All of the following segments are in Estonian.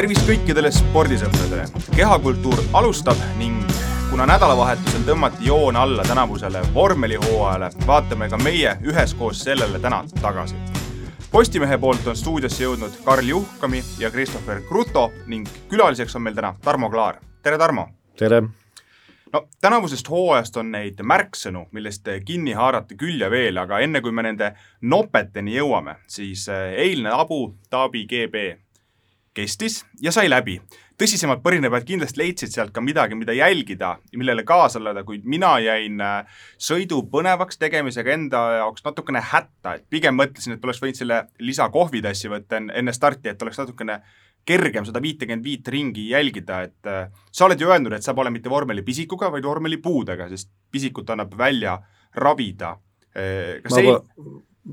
tervist kõikidele spordisõpradele. kehakultuur alustab ning kuna nädalavahetusel tõmmati joon alla tänavusele vormelihooajale, vaatame ka meie üheskoos sellele täna tagasi. Postimehe poolt on stuudiosse jõudnud Karl Juhkami ja Christopher Kruto ning külaliseks on meil täna Tarmo Klaar. tere, Tarmo! tere! no tänavusest hooajast on neid märksõnu, millest kinni haarata küll ja veel, aga enne kui me nende nopeteni jõuame, siis eh, eilne Abu Dhabi GB kestis ja sai läbi. tõsisemad põrinapajad kindlasti leidsid sealt ka midagi, mida jälgida ja millele kaasa elada, kuid mina jäin eh, sõidu põnevaks tegemisega enda jaoks natukene hätta, et pigem mõtlesin, et oleks võinud selle lisa kohvitassi võtta enne starti, et oleks natukene kergem seda viitekümmet viit ringi jälgida, et äh, sa oled ju öelnud, et sa pole mitte vormelipisikuga, vaid vormelipuudega, sest pisikut annab välja ravida. Äh, kas ma ei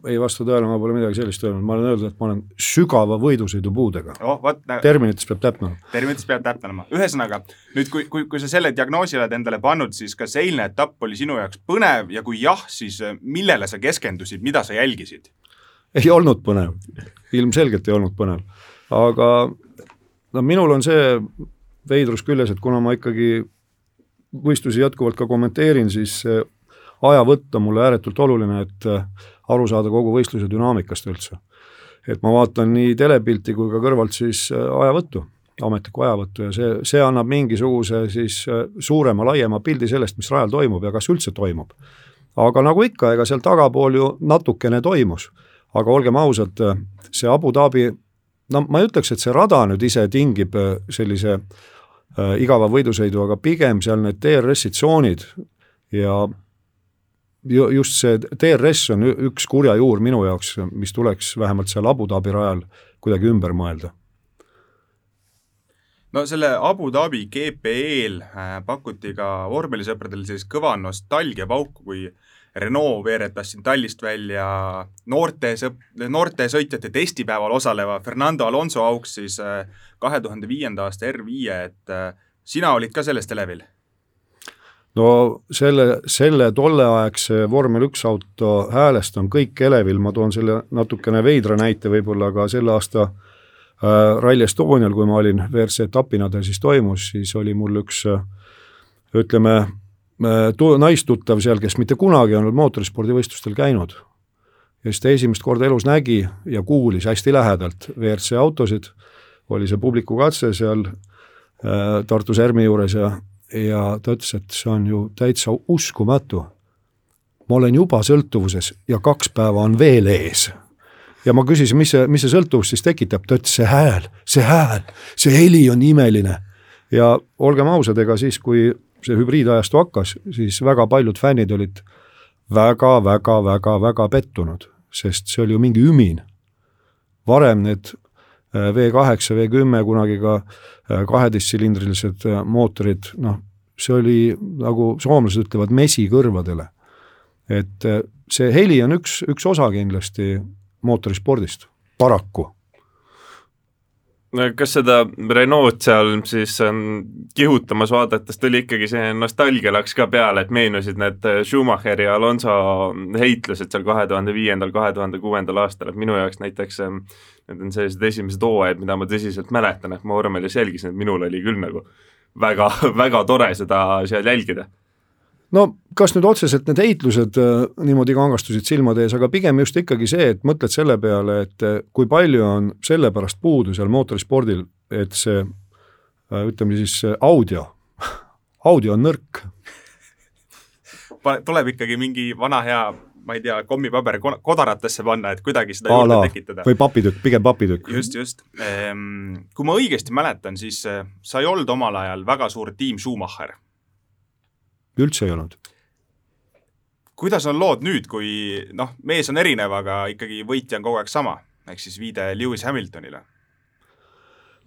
ei vasta tõele, ma pole midagi sellist öelnud, ma olen öelnud, et ma olen sügava võidusõidupuudega oh,. terminites peab täpne olema. terminites peab täpne olema, ühesõnaga nüüd, kui, kui, kui sa selle diagnoosi oled endale pannud, siis kas eilne etapp oli sinu jaoks põnev ja kui jah, siis äh, millele sa keskendusid, mida sa jälgisid? ei olnud põnev, ilmselgelt ei olnud põnev aga no minul on see veidrus küljes, et kuna ma ikkagi võistlusi jätkuvalt ka kommenteerin, siis ajavõtt on mulle ääretult oluline, et äh, aru saada kogu võistluse dünaamikast üldse. et ma vaatan nii telepilti kui ka kõrvalt siis äh, ajavõttu, ametlikku ajavõttu ja see, see annab mingisuguse siis äh, suurema, laiema pildi sellest, mis rajal toimub ja kas üldse toimub. aga nagu ikka, ega seal tagapool ju natukene toimus, aga olgem ausad, see Abu Dhabi no ma ei ütleks, et see rada nüüd ise tingib äh, sellise äh, igava võidusõidu, aga pigem seal need DRS-i tsoonid ja just see DRS on üks kurja juur minu jaoks, mis tuleks vähemalt seal Abu Dhabi rajal kuidagi ümber mõelda no selle Abu Dhabi GP-l äh, pakuti ka vormelisõpradele sellist kõva nostalgiapauku, kui Renault veeretas siin tallist välja noorte sõp-, noorte sõitjate testipäeval osaleva Fernando Alonso auks siis äh, kahe tuhande viienda aasta R5, et äh, sina olid ka sellest elevil? No selle, selle tolleaegse vormel üks auto häälest on kõik elevil, ma toon selle natukene veidra näite võib-olla ka selle aasta äh, Rally Estonial, kui ma olin WRC etapina ta siis toimus, siis oli mul üks äh, ütleme, tu-, naistuttav seal, kes mitte kunagi ei olnud mootorispordivõistlustel käinud. ja siis ta esimest korda elus nägi ja kuulis hästi lähedalt WRC autosid, oli see publikukatse seal äh, Tartu Särmi juures ja, ja ta ütles, et see on ju täitsa uskumatu. ma olen juba sõltuvuses ja kaks päeva on veel ees ja ma küsisin, mis see, mis see sõltuvus siis tekitab, ta ütles see hääl, see hääl, see heli on imeline. ja olgem ausad, ega siis, kui see hübriidajastu hakkas, siis väga paljud fännid olid väga-väga-väga-väga pettunud, sest see oli ju mingi ümin. varem need V8, äh, V10, kunagi ka äh, kaheteistsilindrilised äh, mootorid, noh, see oli nagu soomlased ütlevad, mesi kõrvadele. et see heli on üks, üks osa kindlasti mootorispordist, paraku kas seda Renault seal siis on kihutamas vaadates tuli ikkagi see nostalgia läks ka peale, et meenusid need Schumacheri ja Alonso heitlused seal kahe tuhande viiendal, kahe tuhande kuuendal aastal, et minu jaoks näiteks ähm, need on sellised esimesed hooajad, mida ma tõsiselt mäletan, et ma vormelis jälgisin, et minul oli küll nagu väga, väga tore seda seal jälgida. No kas nüüd otseselt need heitlused äh, niimoodi kangastusid silmade ees, aga pigem just ikkagi see, et mõtled selle peale, et äh, kui palju on sellepärast puudu seal mootorispordil, et see äh, ütleme siis audio, audio on nõrk. tuleb ikkagi mingi vana hea ma ei tea, kommipaber kodaratesse panna, et kuidagi seda juurde Ala, tekitada. või papitükk, pigem papitükk. just, just. Ehm, kui ma õigesti mäletan, siis sa ei olnud omal ajal väga suur tiim Schumacher üldse ei olnud. Kuidas on lood nüüd, kui noh, mees on erinev, aga ikkagi võitja on kogu aeg sama, ehk siis viide Lewis Hamiltonile?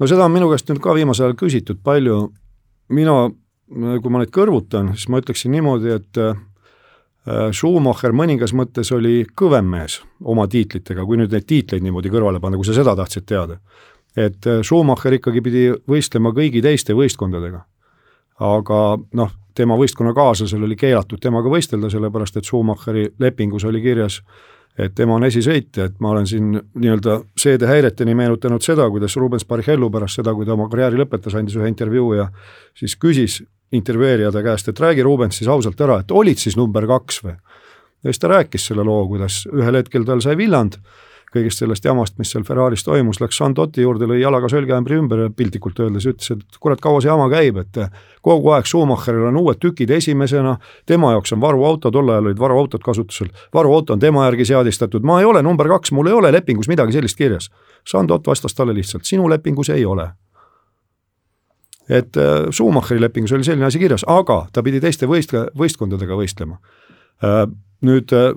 no seda on minu käest nüüd ka viimasel ajal küsitud palju, mina, kui ma neid kõrvutan, siis ma ütleksin niimoodi, et äh, Schumacher mõningas mõttes oli kõvem mees oma tiitlitega, kui nüüd neid tiitleid niimoodi kõrvale panna, kui sa seda tahtsid teada. et äh, Schumacher ikkagi pidi võistlema kõigi teiste võistkondadega. aga noh, tema võistkonnakaaslasel oli keelatud temaga võistelda, sellepärast et Schumacheri lepingus oli kirjas, et tema on esisõitja, et ma olen siin nii-öelda seedehäireteni meenutanud seda, kuidas Rubens Barrichello pärast seda, kui ta oma karjääri lõpetas, andis ühe intervjuu ja siis küsis intervjueerija ta käest, et räägi Rubens siis ausalt ära, et olid siis number kaks või? ja siis ta rääkis selle loo, kuidas ühel hetkel tal sai villand kõigest sellest jamast, mis seal Ferraris toimus, läks Sandoti juurde, lõi jalaga sölgeämbri ümber piltlikult öeldes ütles, et kurat, kaua see jama käib, et kogu aeg Schumacheril on uued tükid esimesena, tema jaoks on varuauto, tol ajal olid varuautod kasutusel, varuauto on tema järgi seadistatud, ma ei ole number kaks, mul ei ole lepingus midagi sellist kirjas. Sandot vastas talle lihtsalt, sinu lepingus ei ole et äh, Schumacheri lepingus oli selline asi kirjas, aga ta pidi teiste võist-, võistkondadega võistlema. Äh, nüüd äh,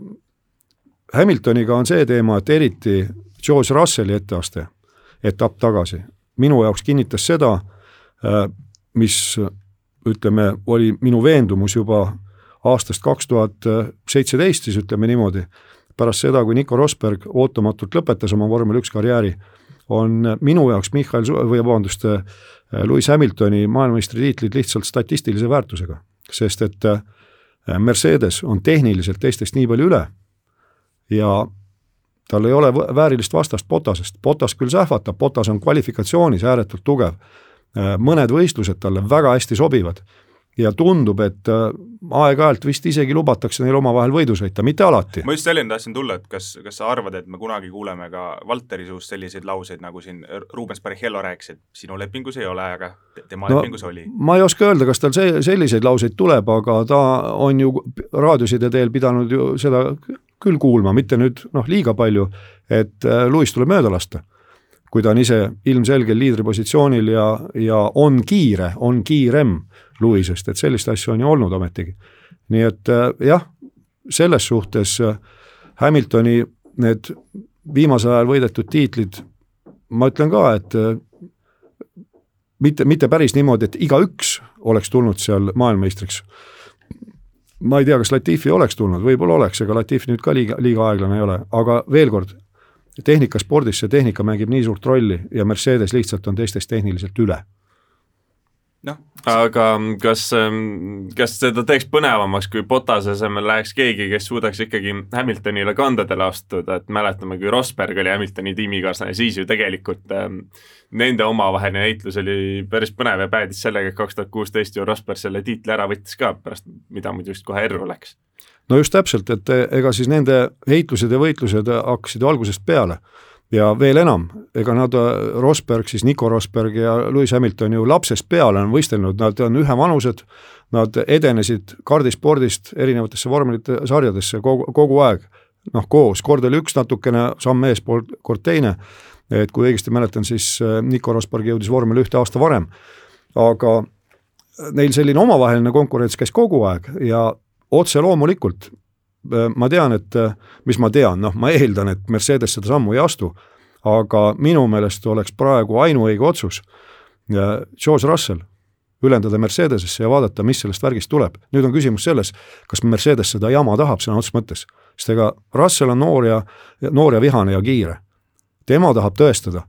Hamiltoniga on see teema, et eriti George Russelli etteaste, etapp tagasi, minu jaoks kinnitas seda, äh, mis ütleme, oli minu veendumus juba aastast kaks tuhat seitseteist, siis ütleme niimoodi, pärast seda, kui Nico Rosberg ootamatult lõpetas oma vormel üks karjääri, on minu jaoks Michael või vabandust, Lewis Hamiltoni maailmameistritiitlid lihtsalt statistilise väärtusega, sest et äh, Mercedes on tehniliselt teistest nii palju üle ja tal ei ole väärilist vastast Botasest, Botas küll sähvatab, Botas on kvalifikatsioonis ääretult tugev, äh, mõned võistlused talle väga hästi sobivad ja tundub, et äh, aeg-ajalt vist isegi lubatakse neil omavahel võidu sõita, mitte alati. ma just selleni tahtsin tulla, et kas, kas sa arvad, et me kunagi kuuleme ka Valteri suust selliseid lauseid, nagu siin Rubens Barrichello rääkis, et sinu lepingus ei ole, aga tema no, lepingus oli? ma ei oska öelda, kas tal see, selliseid lauseid tuleb, aga ta on ju raadioside teel pidanud ju seda küll kuulma, mitte nüüd noh, liiga palju, et äh, Lewis tuleb mööda lasta. kui ta on ise ilmselgel liidripositsioonil ja, ja on kiire, on kiirem Lewisest, et sellist asja on ju olnud ometigi. nii et äh, jah, selles suhtes äh, Hamiltoni need viimasel ajal võidetud tiitlid, ma ütlen ka, et mitte, mitte päris niimoodi, et igaüks oleks tulnud seal maailmameistriks ma ei tea, kas Latifi oleks tulnud, võib-olla oleks, ega Latifi nüüd ka liiga, liiga aeglane ei ole, aga veel kord, tehnikaspordis see tehnika mängib nii suurt rolli ja Mercedes lihtsalt on teistest tehniliselt üle noh, aga kas, ähm, kas seda teeks põnevamaks, kui Botase asemel läheks keegi, kes suudaks ikkagi Hamiltonile kandadele astuda, et mäletame, kui Rosberg oli Hamiltoni tiimikaaslane, siis ju tegelikult ähm, nende omavaheline heitlus oli päris põnev ja päädis sellega, et kaks tuhat kuusteist ju Rosberg selle tiitli ära võttis ka, pärast mida muidu just kohe erru läks. no just täpselt, et ega siis nende heitlused ja võitlused hakkasid ju algusest peale ja veel enam, ega nad, Rosberg siis, Nico Rosberg ja Lewis Hamilton ju lapsest peale on võistelnud, nad on ühevanused, nad edenesid kardispordist erinevatesse vormelite sarjadesse kogu, kogu aeg, noh koos, kord oli üks natukene samm eespool, kord teine, et kui õigesti mäletan, siis äh, Nico Rosberg jõudis vormel ühte aasta varem, aga neil selline omavaheline konkurents käis kogu aeg ja otse loomulikult Äh, ma tean, et äh, mis ma tean, noh, ma eeldan, et Mercedes seda sammu ei astu, aga minu meelest oleks praegu ainuõige otsus George Russell ülendada Mercedesesse ja vaadata, mis sellest värgist tuleb. nüüd on küsimus selles, kas Mercedes seda jama tahab sõna otseses mõttes, sest ega Russell on noor ja, noor ja vihane ja kiire. tema tahab tõestada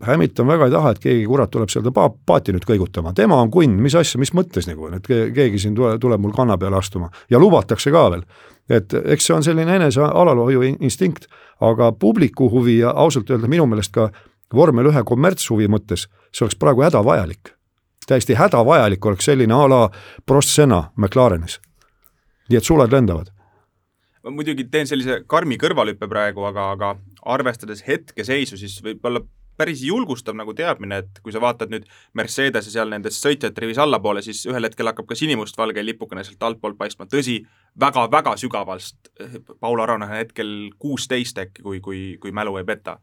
Hamilton väga ei taha, et keegi kurat tuleb seda pa-, paati nüüd kõigutama, tema on kunn, mis asja, mis mõttes nagu, et keegi siin tule, tuleb mul kanna peale astuma ja lubatakse ka veel. et eks see on selline enese alalhoiu instinkt, aga publiku huvi ja ausalt öelda minu meelest ka vormel ühe kommertshuvi mõttes, see oleks praegu hädavajalik. täiesti hädavajalik oleks selline a la Prost Senna McLarenis. nii et suled lendavad ma muidugi teen sellise karmi kõrvalhüppe praegu, aga, aga arvestades hetkeseisu, siis võib-olla päris julgustav nagu teadmine, et kui sa vaatad nüüd Mercedese seal nendest sõitjate rivis allapoole, siis ühel hetkel hakkab ka sinimustvalge lipukene sealt altpoolt paistma, tõsi väga,, väga-väga sügavalt, Paul Aron on hetkel kuusteist äkki, kui, kui, kui mälu ei peta.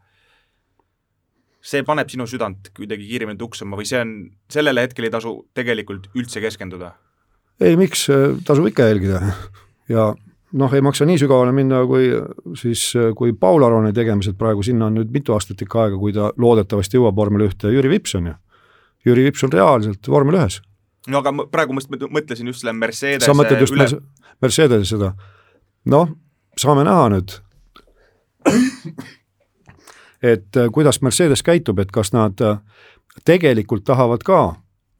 see paneb sinu südant kuidagi kiiremini tuksuma või see on, sellele hetkel ei tasu tegelikult üldse keskenduda? ei, miks, tasub ikka jälgida ja noh, ei maksa nii sügavale minna, kui siis, kui Paul Arone tegemised praegu, sinna on nüüd mitu aastat ikka aega, kui ta loodetavasti jõuab vormel ühte, Jüri Vips on ju. Jüri Vips on reaalselt vormel ühes. no aga praegu ma mõtlesin just selle Mercedese sa mõtled just üle... Mercedese seda? noh, saame näha nüüd, et kuidas Mercedes käitub, et kas nad tegelikult tahavad ka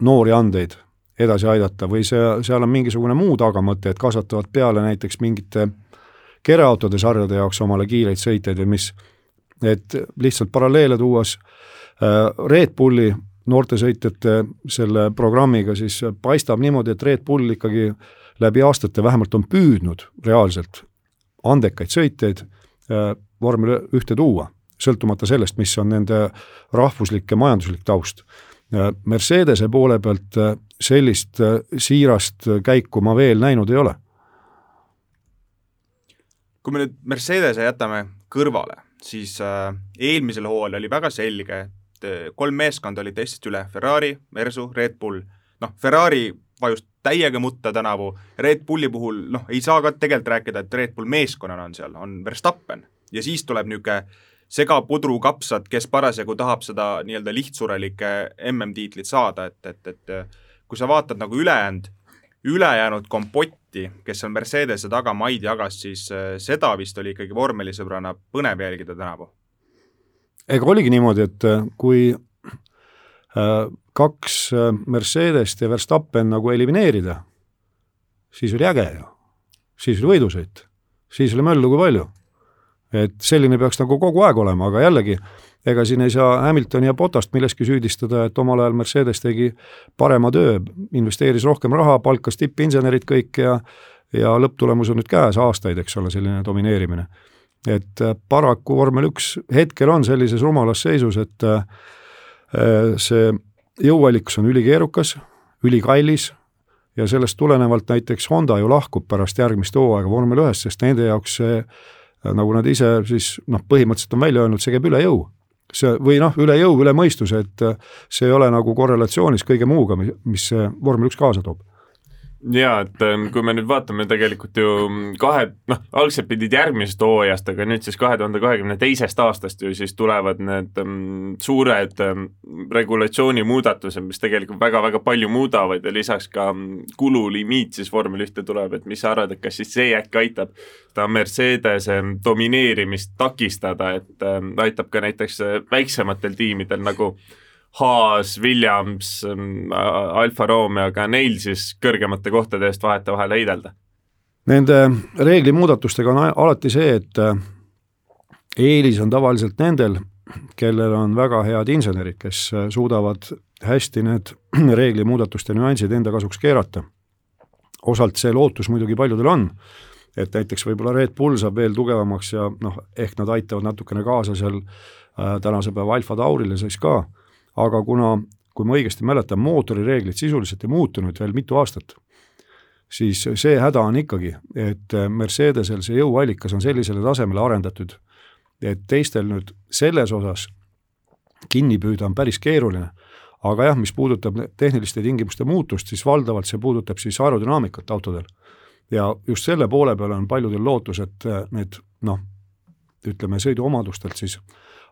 noori andeid edasi aidata või see, seal on mingisugune muu tagamõte, et kasvatavad peale näiteks mingite kereautode sarjade jaoks omale kiireid sõitjaid või mis. et lihtsalt paralleele tuues äh, Red Bulli noortesõitjate selle programmiga, siis paistab niimoodi, et Red Bull ikkagi läbi aastate vähemalt on püüdnud reaalselt andekaid sõitjaid äh, vormel ühte tuua, sõltumata sellest, mis on nende rahvuslik ja majanduslik taust. Mercedese poole pealt äh, sellist äh, siirast käiku ma veel näinud ei ole. kui me nüüd Mercedese jätame kõrvale, siis eelmisel hooajal oli väga selge, et kolm meeskonda olid teistest üle, Ferrari, Mersu, Red Bull, noh, Ferrari vajus täiega mutta tänavu, Red Bulli puhul noh, ei saa ka tegelikult rääkida, et Red Bull meeskonnana on seal, on Verstappen. Ja siis tuleb niisugune segapudru kapsad, kes parasjagu tahab seda nii-öelda lihtsurelike MM-tiitlit saada, et, et, et kui sa vaatad nagu ülejäänud, ülejäänud kompotti, kes on Mercedese taga maid jagas, siis äh, seda vist oli ikkagi vormelisõbrana põnev jälgida tänavu. ega oligi niimoodi, et äh, kui äh, kaks Mercedest ja Verstappen nagu elimineerida, siis oli äge ju. siis oli võidusõit, siis oli möllu kui palju. Et selline peaks nagu kogu aeg olema, aga jällegi, ega siin ei saa Hamiltoni ja Botast milleski süüdistada, et omal ajal Mercedes tegi parema töö, investeeris rohkem raha, palkas tippinsenerid kõik ja ja lõpptulemus on nüüd käes, aastaid, eks ole, selline domineerimine. et äh, paraku vormel üks hetkel on sellises rumalas seisus, et äh, see jõuallikus on ülikeerukas, ülikallis ja sellest tulenevalt näiteks Honda ju lahkub pärast järgmist hooaega vormel ühest, sest nende jaoks see, nagu nad ise siis noh, põhimõtteliselt on välja öelnud, see käib üle jõu. see või noh, üle jõu, üle mõistuse, et see ei ole nagu korrelatsioonis kõige muuga, mis see vormel üks kaasa toob jaa, et ähm, kui me nüüd vaatame tegelikult ju kahe, noh, algselt pidid järgmisest hooajast, aga nüüd siis kahe tuhande kahekümne teisest aastast ju siis tulevad need um, suured um, regulatsiooni muudatused, mis tegelikult väga-väga palju muudavad ja lisaks ka um, kululimiit siis vormel ühte tuleb, et mis sa arvad, et kas siis see äkki aitab seda Mercedese domineerimist takistada, et um, aitab ka näiteks äh, väiksematel tiimidel nagu Haas, Williams, ähm, Alfa Romeoga, neil siis kõrgemate kohtade eest vahetevahel heidelda? Nende reeglimuudatustega on alati see, et äh, eelis on tavaliselt nendel, kellel on väga head insenerid, kes äh, suudavad hästi need reeglimuudatuste nüansid enda kasuks keerata. osalt see lootus muidugi paljudel on, et näiteks võib-olla Red Bull saab veel tugevamaks ja noh, ehk nad aitavad natukene kaasa seal äh, tänase päeva Alfa Taurile siis ka aga kuna, kui ma õigesti mäletan, mootorireeglid sisuliselt ei muutunud veel mitu aastat, siis see häda on ikkagi, et Mercedesel see jõuallikas on sellisele tasemele arendatud, et teistel nüüd selles osas kinni püüda on päris keeruline. aga jah, mis puudutab tehniliste tingimuste muutust, siis valdavalt see puudutab siis aerodünaamikat autodel. ja just selle poole peale on paljudel lootus, et need noh, ütleme sõiduomadustelt siis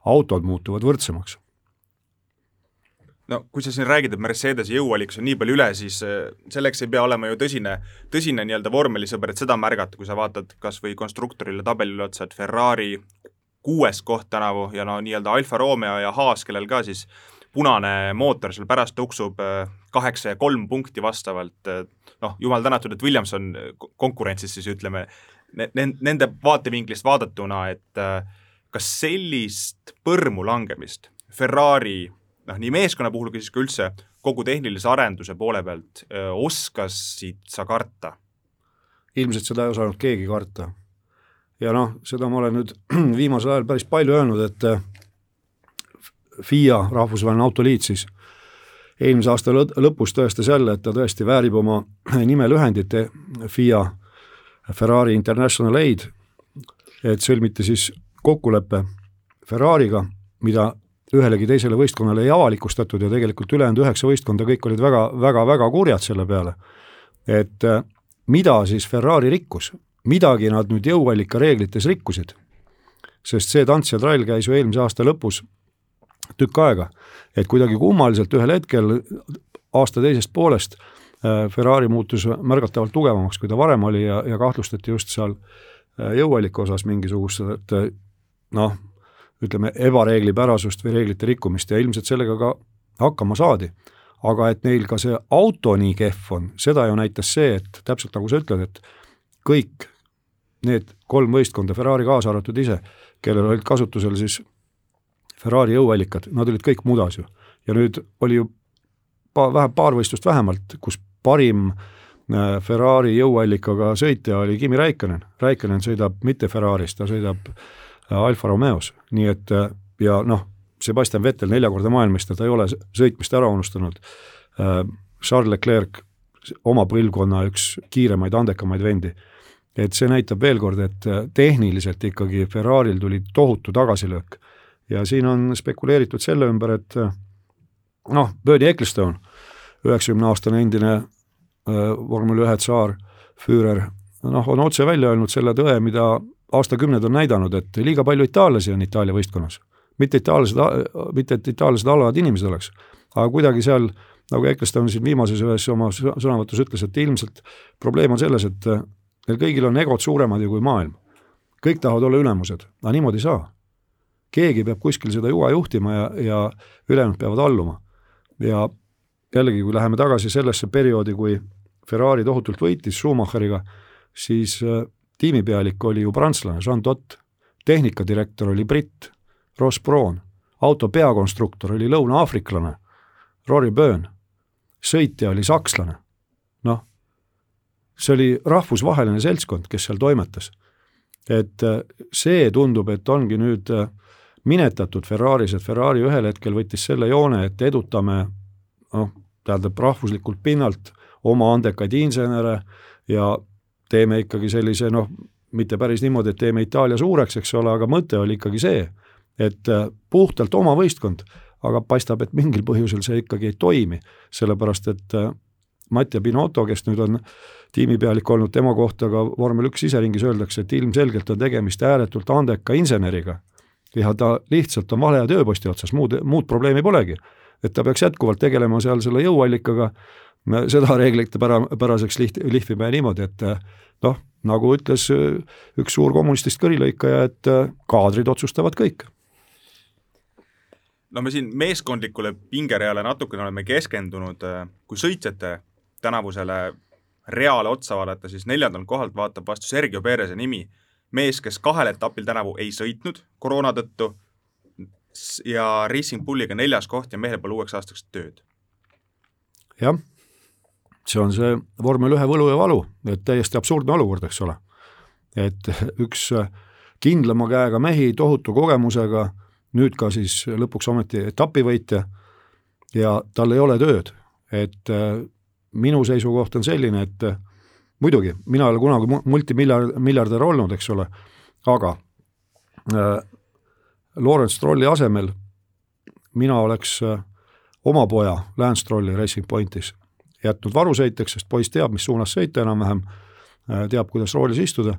autod muutuvad võrdsemaks no kui sa siin räägid, et Mercedese jõuallikus on nii palju üle, siis äh, selleks ei pea olema ju tõsine, tõsine nii-öelda vormelisõber, et seda märgata, kui sa vaatad kas või konstruktorile tabelile otsa, et Ferrari kuues koht tänavu ja no nii-öelda Alfa Romeo ja Haas, kellel ka siis punane mootor seal pärast tuksub äh, kaheksa ja kolm punkti vastavalt, äh, noh, jumal tänatud, et Williams on konkurentsis siis ütleme, nende vaatevinklist vaadatuna, et kas sellist põrmu langemist Ferrari noh, nii meeskonna puhul kui siis ka üldse kogu tehnilise arenduse poole pealt öö, oskasid sa karta? ilmselt seda ei osanud keegi karta. ja noh, seda ma olen nüüd viimasel ajal päris palju öelnud, et FIA, Rahvusvaheline Autoliit siis, eelmise aasta lõpus tõestas jälle, et ta tõesti väärib oma nimelühendit FIA, Ferrari International Aid, et sõlmiti siis kokkulepe Ferrari'ga, mida ühelegi teisele võistkonnale ei avalikustatud ja tegelikult ülejäänud üheksa võistkonda, kõik olid väga, väga, väga kurjad selle peale. et äh, mida siis Ferrari rikkus, midagi nad nüüd jõuallika reeglites rikkusid. sest see tants ja trall käis ju eelmise aasta lõpus tükk aega, et kuidagi kummaliselt ühel hetkel aasta teisest poolest äh, Ferrari muutus märgatavalt tugevamaks, kui ta varem oli ja, ja kahtlustati just seal äh, jõuallika osas mingisugust noh, ütleme, ebareeglipärasust või reeglite rikkumist ja ilmselt sellega ka hakkama saadi. aga et neil ka see auto nii kehv on, seda ju näitas see, et täpselt nagu sa ütled, et kõik need kolm võistkonda, Ferrari kaasa arvatud ise, kellel olid kasutusel siis Ferrari jõuallikad, nad olid kõik mudas ju. ja nüüd oli ju pa-, vähe, paar võistlust vähemalt, kus parim äh, Ferrari jõuallikaga sõitja oli Kimi Raikkonen, Raikkonen sõidab mitte Ferraris, ta sõidab äh, Alfa Romeos, nii et äh, ja noh, Sebastian Vettel, neljakordne maailmameister, ta ei ole sõitmist ära unustanud. Charles Leclerc, oma põlvkonna üks kiiremaid, andekamaid vendi. et see näitab veel kord, et tehniliselt ikkagi Ferrari'l tuli tohutu tagasilöök ja siin on spekuleeritud selle ümber, et noh, Bernie Ecclestone, üheksakümne aastane endine äh, vormel ühe tsaar, Führer, noh, on otse välja öelnud selle tõe, mida aastakümned on näidanud, et liiga palju itaallasi on Itaalia võistkonnas. mitte itaallased, mitte et itaallased halvad inimesed oleks, aga kuidagi seal, nagu Ecclestone siin viimases ühes oma sõnavõtus ütles, et ilmselt probleem on selles, et neil kõigil on egod suuremad ju kui maailm. kõik tahavad olla ülemused, aga niimoodi ei saa. keegi peab kuskil seda juga juhtima ja, ja ülejäänud peavad alluma ja jällegi, kui läheme tagasi sellesse perioodi, kui Ferrari tohutult võitis Schumacheriga, siis äh, tiimipealik oli ju prantslane Jean Tott, tehnikadirektor oli britt Ross Braun, auto peakonstruktor oli lõuna-aafriklane Rory Byrne, sõitja oli sakslane. noh, see oli rahvusvaheline seltskond, kes seal toimetas. et äh, see tundub, et ongi nüüd äh, minetatud Ferraris, et Ferrari ühel hetkel võttis selle joone, et edutame noh, tähendab rahvuslikult pinnalt oma andekaid insenere ja teeme ikkagi sellise noh, mitte päris niimoodi, et teeme Itaalia suureks, eks ole, aga mõte oli ikkagi see, et äh, puhtalt oma võistkond, aga paistab, et mingil põhjusel see ikkagi ei toimi, sellepärast et äh, Mattia Binotto, kes nüüd on tiimipealik olnud, tema kohta ka vormel üks siseringis öeldakse, et ilmselgelt on tegemist ääretult andeka inseneriga, ja ta lihtsalt on vale tööposti otsas, muud, muud probleemi polegi. et ta peaks jätkuvalt tegelema seal selle jõuallikaga, seda reeglite pära, päraseks liht-, lihvima ja niimoodi, et noh, nagu ütles üks suur kommunistist kõrilõikaja, et kaadrid otsustavad kõik no me siin meeskondlikule pingereale natukene oleme keskendunud, kui sõitjate tänavusele reale otsa vaadata, siis neljandalt kohalt vaatab vastu Sergio Perez'e nimi mees, kes kahel etapil tänavu ei sõitnud koroona tõttu ja Racing Bulliga neljas koht ja mehel pole uueks aastaks tööd. jah, see on see vormel ühe võlu ja valu, et täiesti absurdne olukord, eks ole. et üks kindlama käega mehi tohutu kogemusega, nüüd ka siis lõpuks ometi etapivõitja ja tal ei ole tööd, et minu seisukoht on selline, et muidugi, mina ei ole kunagi multimiljard, miljardär olnud, eks ole, aga äh, Lawrence Strolli asemel mina oleks äh, oma poja Lance Strolli Racing Pointis jätnud varusõitjaks, sest poiss teab, mis suunas sõita enam-vähem äh,, teab, kuidas roolis istuda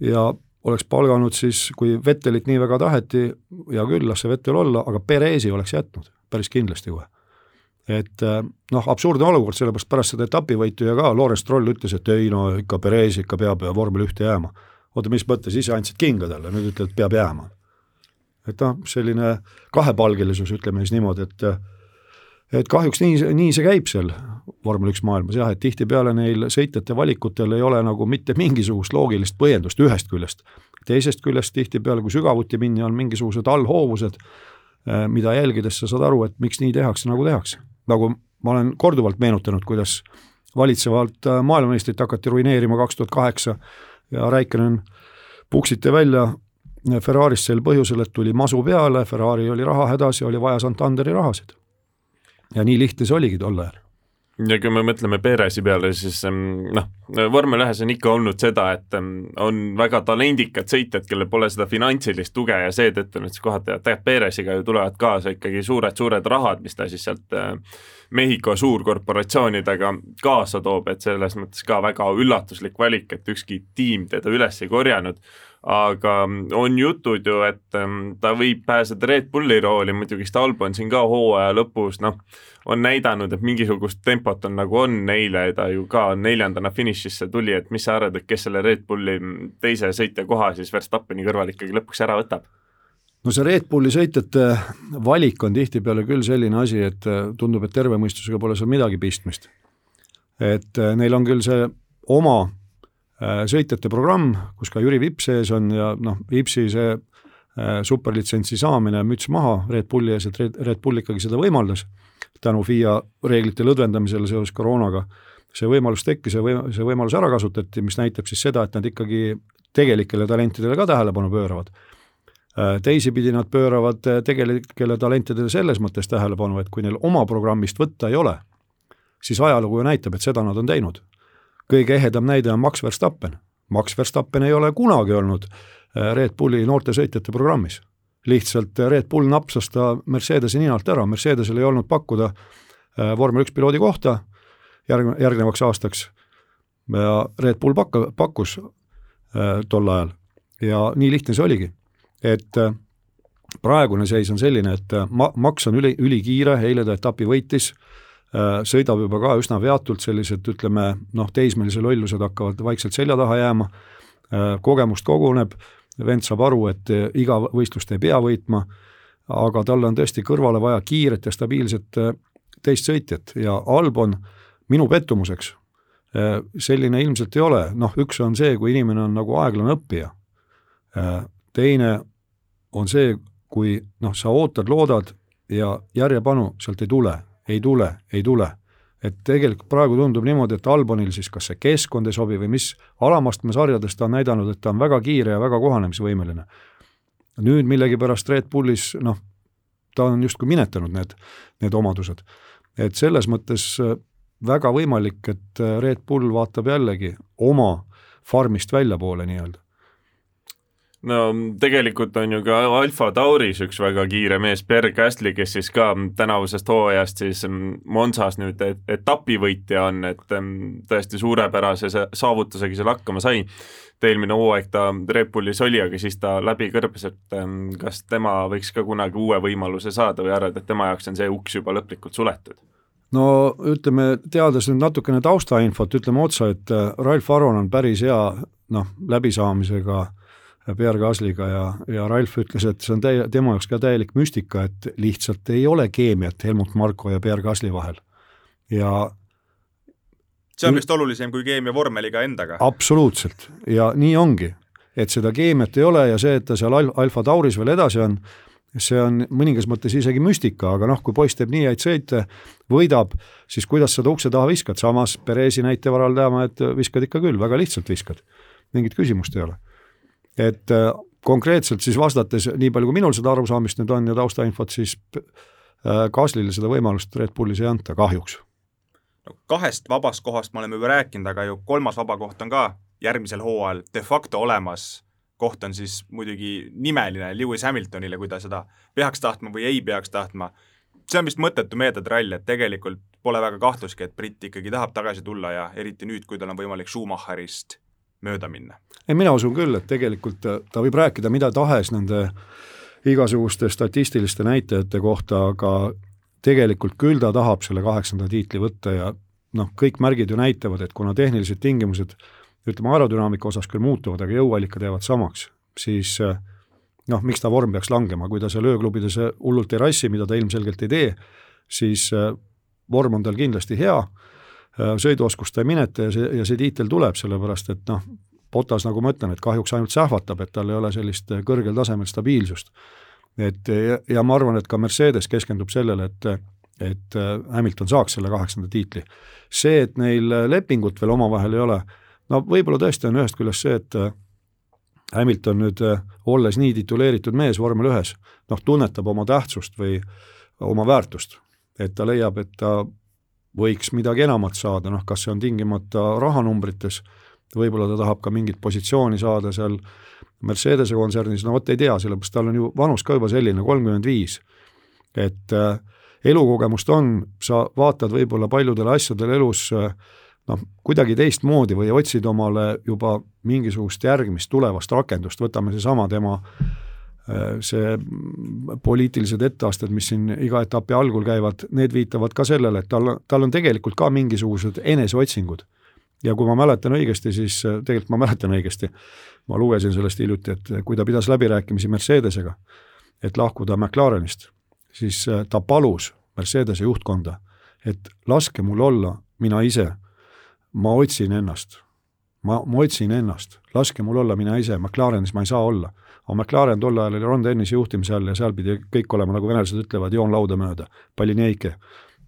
ja oleks palganud siis, kui Vettelit nii väga taheti, hea küll, las see Vettel olla, aga Perezi oleks jätnud, päris kindlasti kohe et äh, noh, absurdne olukord, sellepärast pärast seda etapivõitu ja ka Lawrence Stroll ütles, et ei no ikka Perez ikka peab vormel ühte jääma. oota, mis mõttes, ise andsid kinga talle, nüüd ütled, peab jääma. et noh, selline kahepalgelisus, ütleme siis niimoodi, et et kahjuks nii, nii see käib seal vormel üks maailmas jah, et tihtipeale neil sõitjate valikutel ei ole nagu mitte mingisugust loogilist põhjendust ühest küljest. teisest küljest tihtipeale, kui sügavuti minna, on mingisugused allhoovused, äh, mida jälgides sa saad aru, et miks nii tehakse, nagu tehakse nagu ma olen korduvalt meenutanud, kuidas valitsevalt äh, maailmameistrit hakati ruineerima kaks tuhat kaheksa ja Räikkönen puksiti välja Ferrarist sel põhjusel, et tuli masu peale, Ferrari oli rahahädas ja oli vaja Santanderi rahasid. Ja nii lihtne see oligi tol ajal. Ja kui me mõtleme Perezi peale, siis noh, vormel ühes on ikka olnud seda, et on väga talendikad sõitjad, kellel pole seda finantsilist tuge ja seetõttu siis kohati, et tegelikult Pereziga ju tulevad kaasa ikkagi suured-suured rahad, mis ta siis sealt äh, Mehhiko suurkorporatsioonidega kaasa toob, et selles mõttes ka väga üllatuslik valik, et ükski tiim teda üles ei korjanud aga on jutud ju, et ta võib pääseda Red Bulli rooli, muidugi Stalbo on siin ka hooaja lõpus, noh, on näidanud, et mingisugust tempot on nagu on, eile ta ju ka neljandana finišisse tuli, et mis sa arvad, et kes selle Red Bulli teise sõitja koha siis Verstappeni kõrval ikkagi lõpuks ära võtab? No see Red Bulli sõitjate valik on tihtipeale küll selline asi, et tundub, et terve mõistusega pole seal midagi pistmist. et neil on küll see oma sõitjate programm, kus ka Jüri Vips sees on ja noh, Vipsi see superlitsentsi saamine, müts maha Red Bulli ees, et Red, Red Bull ikkagi seda võimaldas tänu FIA reeglite lõdvendamisele seoses koroonaga see võimalus tekkis ja või-, see võimalus ära kasutati, mis näitab siis seda, et nad ikkagi tegelikele talentidele ka tähelepanu pööravad. Äh, teisipidi nad pööravad äh, tegelikele talentidele selles mõttes tähelepanu, et kui neil oma programmist võtta ei ole, siis ajalugu ju näitab, et seda nad on teinud. kõige ehedam näide on Max Verstappen. Max Verstappen ei ole kunagi olnud äh, Red Bulli noortesõitjate programmis. lihtsalt Red Bull napsas ta Mercedese ninalt ära, Mercedesel ei olnud pakkuda vormel üks piloodi kohta järg-, järgnevaks aastaks ja Red Bull pakk-, pakkus tol ajal ja nii lihtne see oligi, et äh, praegune seis on selline, et äh, ma-, Max on üli, ülikiire, eile ta etapi võitis äh,, sõidab juba ka üsna veatult, sellised ütleme noh, teismelise lollused hakkavad vaikselt selja taha jääma kogemust koguneb, vend saab aru, et iga võistlust ei pea võitma, aga talle on tõesti kõrvale vaja kiiret ja stabiilset teist sõitjat ja Albon minu pettumuseks selline ilmselt ei ole, noh, üks on see, kui inimene on nagu aeglane õppija. Teine on see, kui noh, sa ootad, loodad ja järjepanu sealt ei tule, ei tule, ei tule. et tegelikult praegu tundub niimoodi, et Albonil siis kas see keskkond ei sobi või mis, alamastme sarjades ta on näidanud, et ta on väga kiire ja väga kohanemisvõimeline. nüüd millegipärast Red Bullis noh, ta on justkui minetanud need, need omadused. et selles mõttes äh, väga võimalik, et äh, Red Bull vaatab jällegi oma farmist väljapoole nii-öelda no tegelikult on ju ka Alfa Tauris üks väga kiire mees, Per Gasly, kes siis ka tänavusest hooajast siis mm, Monsas nüüd etapivõitja on, et mm, tõesti suurepärase saavutusega seal hakkama sai. eelmine hooaeg ta Red Bullis oli, aga siis ta läbi kõrbes, et mm, kas tema võiks ka kunagi uue võimaluse saada või arvad, et tema jaoks on see uks juba lõplikult suletud? no ütleme, teades nüüd natukene taustainfot, ütleme otsa, et äh, Ralf Aron on päris hea noh, läbisaamisega Pierre Gasly'ga ja, ja Ralf ütles, et see on täie-, tema jaoks ka täielik müstika, et lihtsalt ei ole keemiat Helmut Marko ja Pierre Gasly vahel. ja see on vist olulisem kui keemia vormeliga endaga. absoluutselt, ja nii ongi. et seda keemiat ei ole ja see, et ta seal Al-, Alfa Tauris veel edasi on, see on mõningas mõttes isegi müstika, aga noh, kui poiss teeb nii häid sõite, võidab, siis kuidas seda ukse taha viskad, samas Perezi näite varal teame, et viskad ikka küll, väga lihtsalt viskad. mingit küsimust ei ole. Et äh, konkreetselt siis vastates, nii palju kui minul seda arusaamist nüüd on ja taustainfot, siis äh, Gaslile seda võimalust Red Bullis ei anta, kahjuks. no kahest vabast kohast me oleme juba rääkinud, aga ju kolmas vaba koht on ka järgmisel hooajal de facto olemas koht on siis muidugi nimeline Lewis Hamiltonile, kui ta seda peaks tahtma või ei peaks tahtma. see on vist mõttetu meedetrall, et tegelikult pole väga kahtlustki, et britt ikkagi tahab tagasi tulla ja eriti nüüd, kui tal on võimalik Schumacherist mööda minna. ei, mina usun küll, et tegelikult ta võib rääkida mida tahes nende igasuguste statistiliste näitajate kohta, aga tegelikult küll ta tahab selle kaheksanda tiitli võtta ja noh, kõik märgid ju näitavad, et kuna tehnilised tingimused ütleme, aerodünaamika osas küll muutuvad, aga jõuallikad jäävad samaks, siis noh, miks ta vorm peaks langema, kui ta seal ööklubides hullult ei rassi, mida ta ilmselgelt ei tee, siis vorm on tal kindlasti hea, sõiduoskust ta ei mineta ja see, ja see tiitel tuleb, sellepärast et noh, Potas, nagu ma ütlen, et kahjuks ainult sähvatab, et tal ei ole sellist kõrgel tasemel stabiilsust. et ja, ja ma arvan, et ka Mercedes keskendub sellele, et et Hamilton saaks selle kaheksanda tiitli. see, et neil lepingut veel omavahel ei ole, no võib-olla tõesti on ühest küljest see, et äh, Hamilton nüüd, äh, olles nii tituleeritud mees vormel ühes, noh, tunnetab oma tähtsust või oma väärtust. et ta leiab, et ta võiks midagi enamat saada, noh, kas see on tingimata rahanumbrites, võib-olla ta tahab ka mingit positsiooni saada seal Mercedese kontsernis, no vot ei tea, sellepärast tal on ju vanus ka juba selline, kolmkümmend viis. et äh, elukogemust on, sa vaatad võib-olla paljudele asjadele elus äh, noh, kuidagi teistmoodi või otsid omale juba mingisugust järgmist tulevast rakendust, võtame seesama tema äh, see poliitilised etteasted, mis siin iga etapi algul käivad, need viitavad ka sellele, et tal, tal on tegelikult ka mingisugused eneseotsingud. ja kui ma mäletan õigesti, siis äh, tegelikult ma mäletan õigesti, ma lugesin sellest hiljuti, et kui ta pidas läbirääkimisi Mercedesega, et lahkuda McLarenist, siis äh, ta palus Mercedese juhtkonda, et laske mul olla mina ise ma otsin ennast. ma, ma otsin ennast, laske mul olla mina ise, McLarenis ma ei saa olla. Aga McLaren tol ajal oli Ron Dennise juhtimise all ja seal pidi kõik olema, nagu venelased ütlevad, joon lauda mööda, pallineike.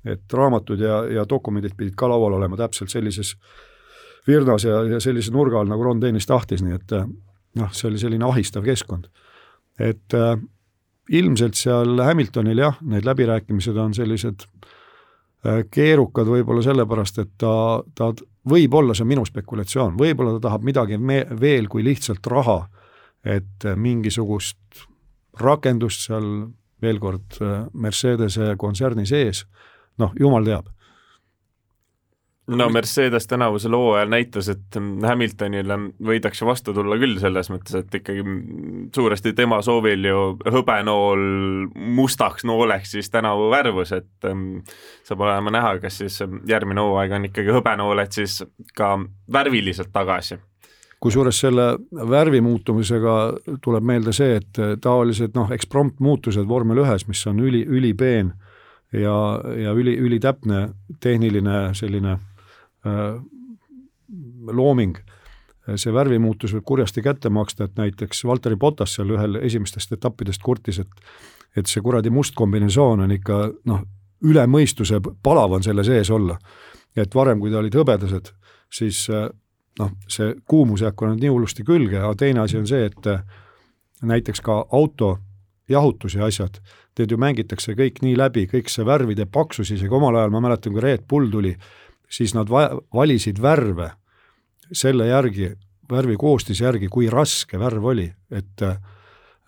et raamatud ja, ja dokumendid pidid ka laual olema täpselt sellises virnas ja, ja sellise nurga all, nagu Ron Dennis tahtis, nii et noh, see oli selline ahistav keskkond. et äh, ilmselt seal Hamiltonil jah, need läbirääkimised on sellised äh, keerukad võib-olla sellepärast, et ta, ta võib-olla, see on minu spekulatsioon, võib-olla ta tahab midagi me-, veel kui lihtsalt raha, et mingisugust rakendust seal veel kord äh, Mercedese kontserni sees, noh, jumal teab. No Mercedes tänavusel hooajal näitas, et Hamiltonile võidakse vastu tulla küll selles mõttes, et ikkagi suuresti tema soovil ju hõbenool mustaks nooleks siis tänavu värvus, et ähm, saab olema näha, kas siis järgmine hooaeg on ikkagi hõbenooled siis ka värviliselt tagasi kusjuures selle värvi muutumisega tuleb meelde see, et taolised noh, eksprompt muutused vormel ühes, mis on üli, ülipeen ja, ja üli, ülitäpne tehniline selline Äh, looming, see värvimuutus võib kurjasti kätte maksta, et näiteks Valteri Potas seal ühel esimestest etappidest kurtis, et et see kuradi must kombinesoon on ikka noh, üle mõistuse palav on selle sees olla. et varem, kui ta olid hõbedased, siis äh, noh, see kuumus ei hakanud nii hullusti külge, aga teine asi on see, et äh, näiteks ka auto jahutus ja asjad, need ju mängitakse kõik nii läbi, kõik see värvide paksus, isegi omal ajal ma mäletan, kui Red Bull tuli, siis nad va-, valisid värve selle järgi, värvi koostise järgi, kui raske värv oli, et äh,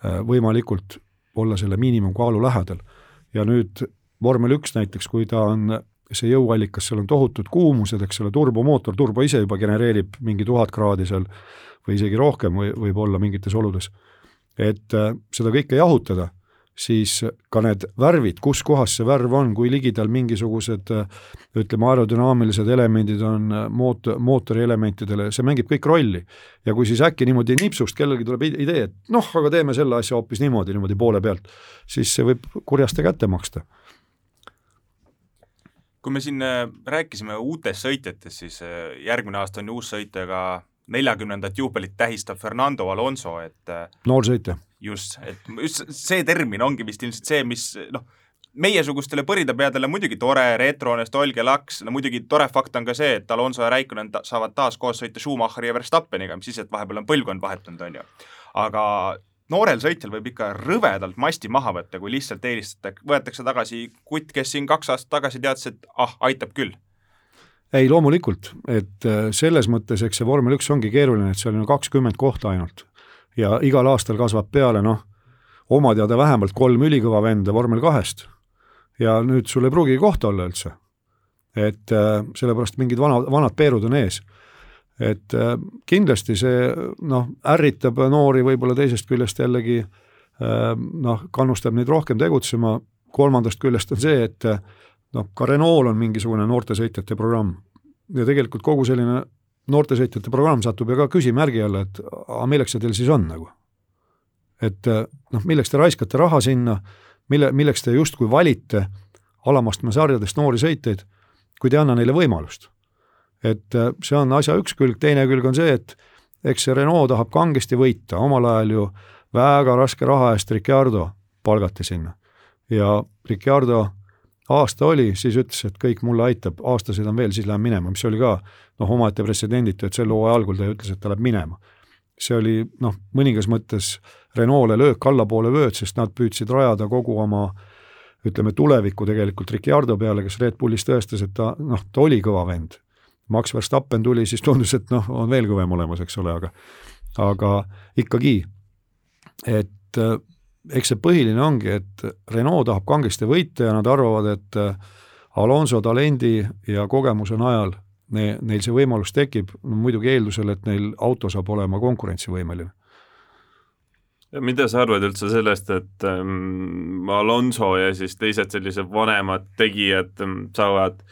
võimalikult olla selle miinimumkaalu lähedal. ja nüüd vormel üks näiteks, kui ta on see jõuallikas, seal on tohutud kuumused, eks ole, turbomootor, turbo ise juba genereerib mingi tuhat kraadi seal või isegi rohkem või võib olla mingites oludes. et äh, seda kõike jahutada siis ka need värvid, kus kohas see värv on, kui ligidal mingisugused ütleme, aerodünaamilised elemendid on moot-, mootori elementidele, see mängib kõik rolli. ja kui siis äkki niimoodi nipsust kellelgi tuleb idee, et noh, aga teeme selle asja hoopis niimoodi, niimoodi poole pealt, siis see võib kurjasti kätte maksta. Kui me siin äh, rääkisime uutest sõitjatest, siis äh, järgmine aasta on ju uus sõitja ka neljakümnendat juubelit tähistab Fernando Alonso, et äh, noor sõitja just, et just see termin ongi vist ilmselt see, mis noh, meiesugustele põrindapeadele muidugi tore, retro, nostalgia laks, no muidugi tore fakt on ka see, et Alonso ja Raikkonen ta saavad taas koos sõita Schumacheri ja Verstappeniga, mis siis, et vahepeal on põlvkond vahetunud, on ju. aga noorel sõitjal võib ikka rõvedalt masti maha võtta, kui lihtsalt eelistatakse, võetakse tagasi kutt, kes siin kaks aastat tagasi teadis, et ah, aitab küll ei, loomulikult, et äh, selles mõttes, eks see vormel üks ongi keeruline, et seal on kakskümmend kohta ainult ja igal aastal kasvab peale noh, oma teada vähemalt kolm ülikõva venda vormel kahest. ja nüüd sul ei pruugigi kohta olla üldse. et äh, sellepärast mingid vanad, vanad peerud on ees. Et äh, kindlasti see noh, ärritab noori võib-olla teisest küljest jällegi äh, noh, kannustab neid rohkem tegutsema, kolmandast küljest on see, et noh, ka Renault on mingisugune noortesõitjate programm ja tegelikult kogu selline noortesõitjate programm satub ju ka küsimärgi alla, et aga milleks see teil siis on nagu? et noh, milleks te raiskate raha sinna, mille, milleks te justkui valite alamastme sarjadest noori sõitjaid, kui te ei anna neile võimalust. Et see on asja üks külg, teine külg on see, et eks see Renault tahab kangesti võita, omal ajal ju väga raske raha eest Ricardo palgati sinna ja Ricardo aasta oli, siis ütles, et kõik mulle aitab, aastaseid on veel, siis lähen minema, mis oli ka noh, omaette pretsedenditu, et selle hooaja algul ta ütles, et ta läheb minema. see oli noh, mõningas mõttes Renault'le löök allapoole vööd, sest nad püüdsid rajada kogu oma ütleme, tulevikku tegelikult Ricardo peale, kes Red Bullis tõestas, et ta noh, ta oli kõva vend. Max Verstappen tuli, siis tundus, et noh, on veel kõvem olemas, eks ole, aga aga ikkagi, et eks see põhiline ongi, et Renault tahab kangesti võita ja nad arvavad, et äh, Alonso talendi ja kogemuse najal ne, neil see võimalus tekib, no muidugi eeldusel, et neil auto saab olema konkurentsivõimeline. mida sa arvad üldse sellest, et ähm, Alonso ja siis teised sellised vanemad tegijad ähm, saavad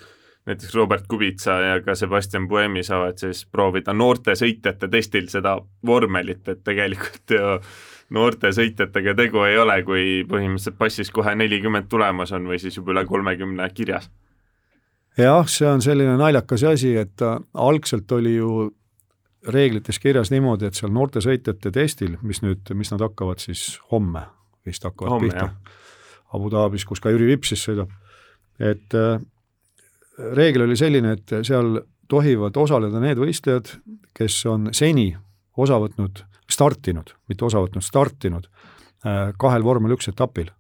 näiteks Robert Kubica ja ka Sebastian Buemi saavad siis proovida noorte sõitjate testil seda vormelit, et tegelikult ju noorte sõitjatega tegu ei ole, kui põhimõtteliselt passis kohe nelikümmend tulemas on või siis juba üle kolmekümne kirjas. jah, see on selline naljakas asi, et äh, algselt oli ju reeglites kirjas niimoodi, et seal noorte sõitjate testil, mis nüüd, mis nad hakkavad siis homme vist hakkavad homme, pihta. Abu Dhabis, kus ka Jüri Vips siis sõidab, et äh, reegel oli selline, et seal tohivad osaleda need võistlejad, kes on seni osa võtnud, startinud, mitte osa võtnud, startinud äh, kahel vormel üks etapil.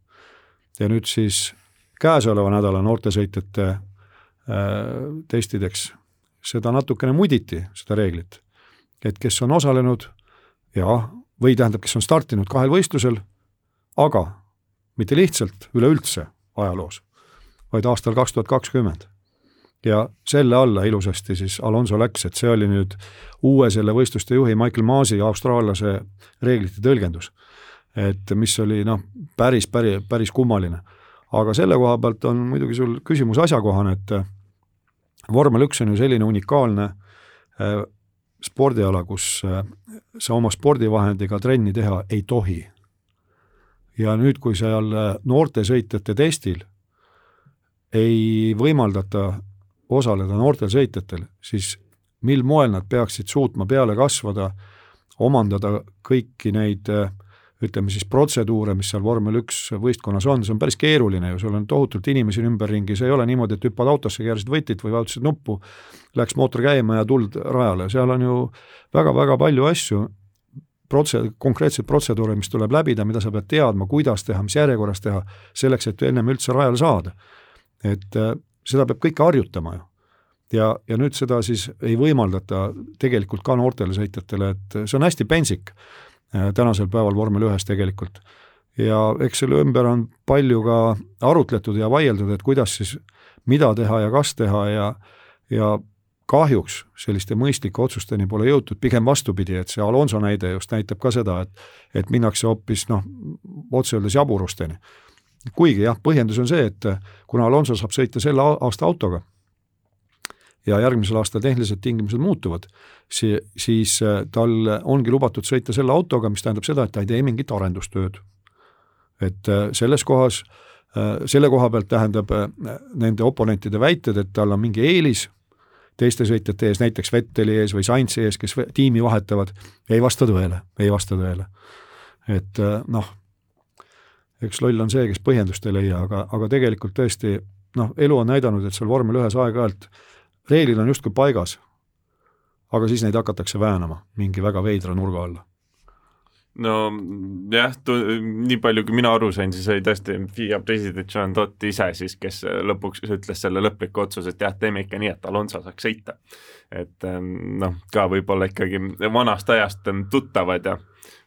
ja nüüd siis käesoleva nädala noortesõitjate äh, testideks seda natukene muditi, seda reeglit. et kes on osalenud ja, või tähendab, kes on startinud kahel võistlusel, aga mitte lihtsalt üleüldse ajaloos, vaid aastal kaks tuhat kakskümmend ja selle alla ilusasti siis Alonso läks, et see oli nüüd uue selle võistluste juhi Michael Maasi, austraallase reeglite tõlgendus. et mis oli noh, päris, päris, päris kummaline. aga selle koha pealt on muidugi sul küsimus asjakohane, et vormel üks on ju selline unikaalne äh, spordiala, kus äh, sa oma spordivahendiga trenni teha ei tohi. ja nüüd, kui seal äh, noortesõitjate testil ei võimaldata osaleda noortel sõitjatel, siis mil moel nad peaksid suutma peale kasvada, omandada kõiki neid ütleme siis protseduure, mis seal vormel üks võistkonnas on, see on päris keeruline ju, sul on tohutult inimesi ümberringi, see ei ole niimoodi, et hüppad autosse, keerasid võtit või vajutasid nuppu, läks mootor käima ja tuld rajale, seal on ju väga-väga palju asju, protse-, konkreetseid protseduure, mis tuleb läbida, mida sa pead teadma, kuidas teha, mis järjekorras teha, selleks, et ennem üldse rajale saada. et seda peab kõike harjutama ju. ja, ja nüüd seda siis ei võimaldata tegelikult ka noortele sõitjatele, et see on hästi pentsik äh, tänasel päeval vormel ühes tegelikult. ja eks selle ümber on palju ka arutletud ja vaieldud, et kuidas siis, mida teha ja kas teha ja, ja kahjuks selliste mõistlike otsusteni pole jõutud, pigem vastupidi, et see Alonso näide just näitab ka seda, et et minnakse hoopis noh, otse öeldes jaburusteni kuigi jah, põhjendus on see, et kuna Alonso saab sõita selle aasta autoga ja järgmisel aastal tehnilised tingimused muutuvad, si-, siis äh, tal ongi lubatud sõita selle autoga, mis tähendab seda, et ta ei tee mingit arendustööd. et äh, selles kohas, selle koha pealt tähendab nende oponentide väited, et tal on mingi eelis teiste sõitjate ees, näiteks Vetteli ees või Sainzi ees, kes tiimi vahetavad, ei vasta tõele, ei vasta tõele. et noh eks loll on see, kes põhjendust ei leia, aga, aga tegelikult tõesti noh, elu on näidanud, et seal vormel ühes aeg-ajalt reeglid on justkui paigas, aga siis neid hakatakse väänama mingi väga veidra nurga alla no jah, nii palju, kui mina aru sain, siis oli tõesti FIA president John Dott ise siis, kes lõpuks ütles selle lõpliku otsuse, et jah, teeme ikka nii, et Alonso saaks sõita. et noh, ka võib-olla ikkagi vanast ajast tuttavad ja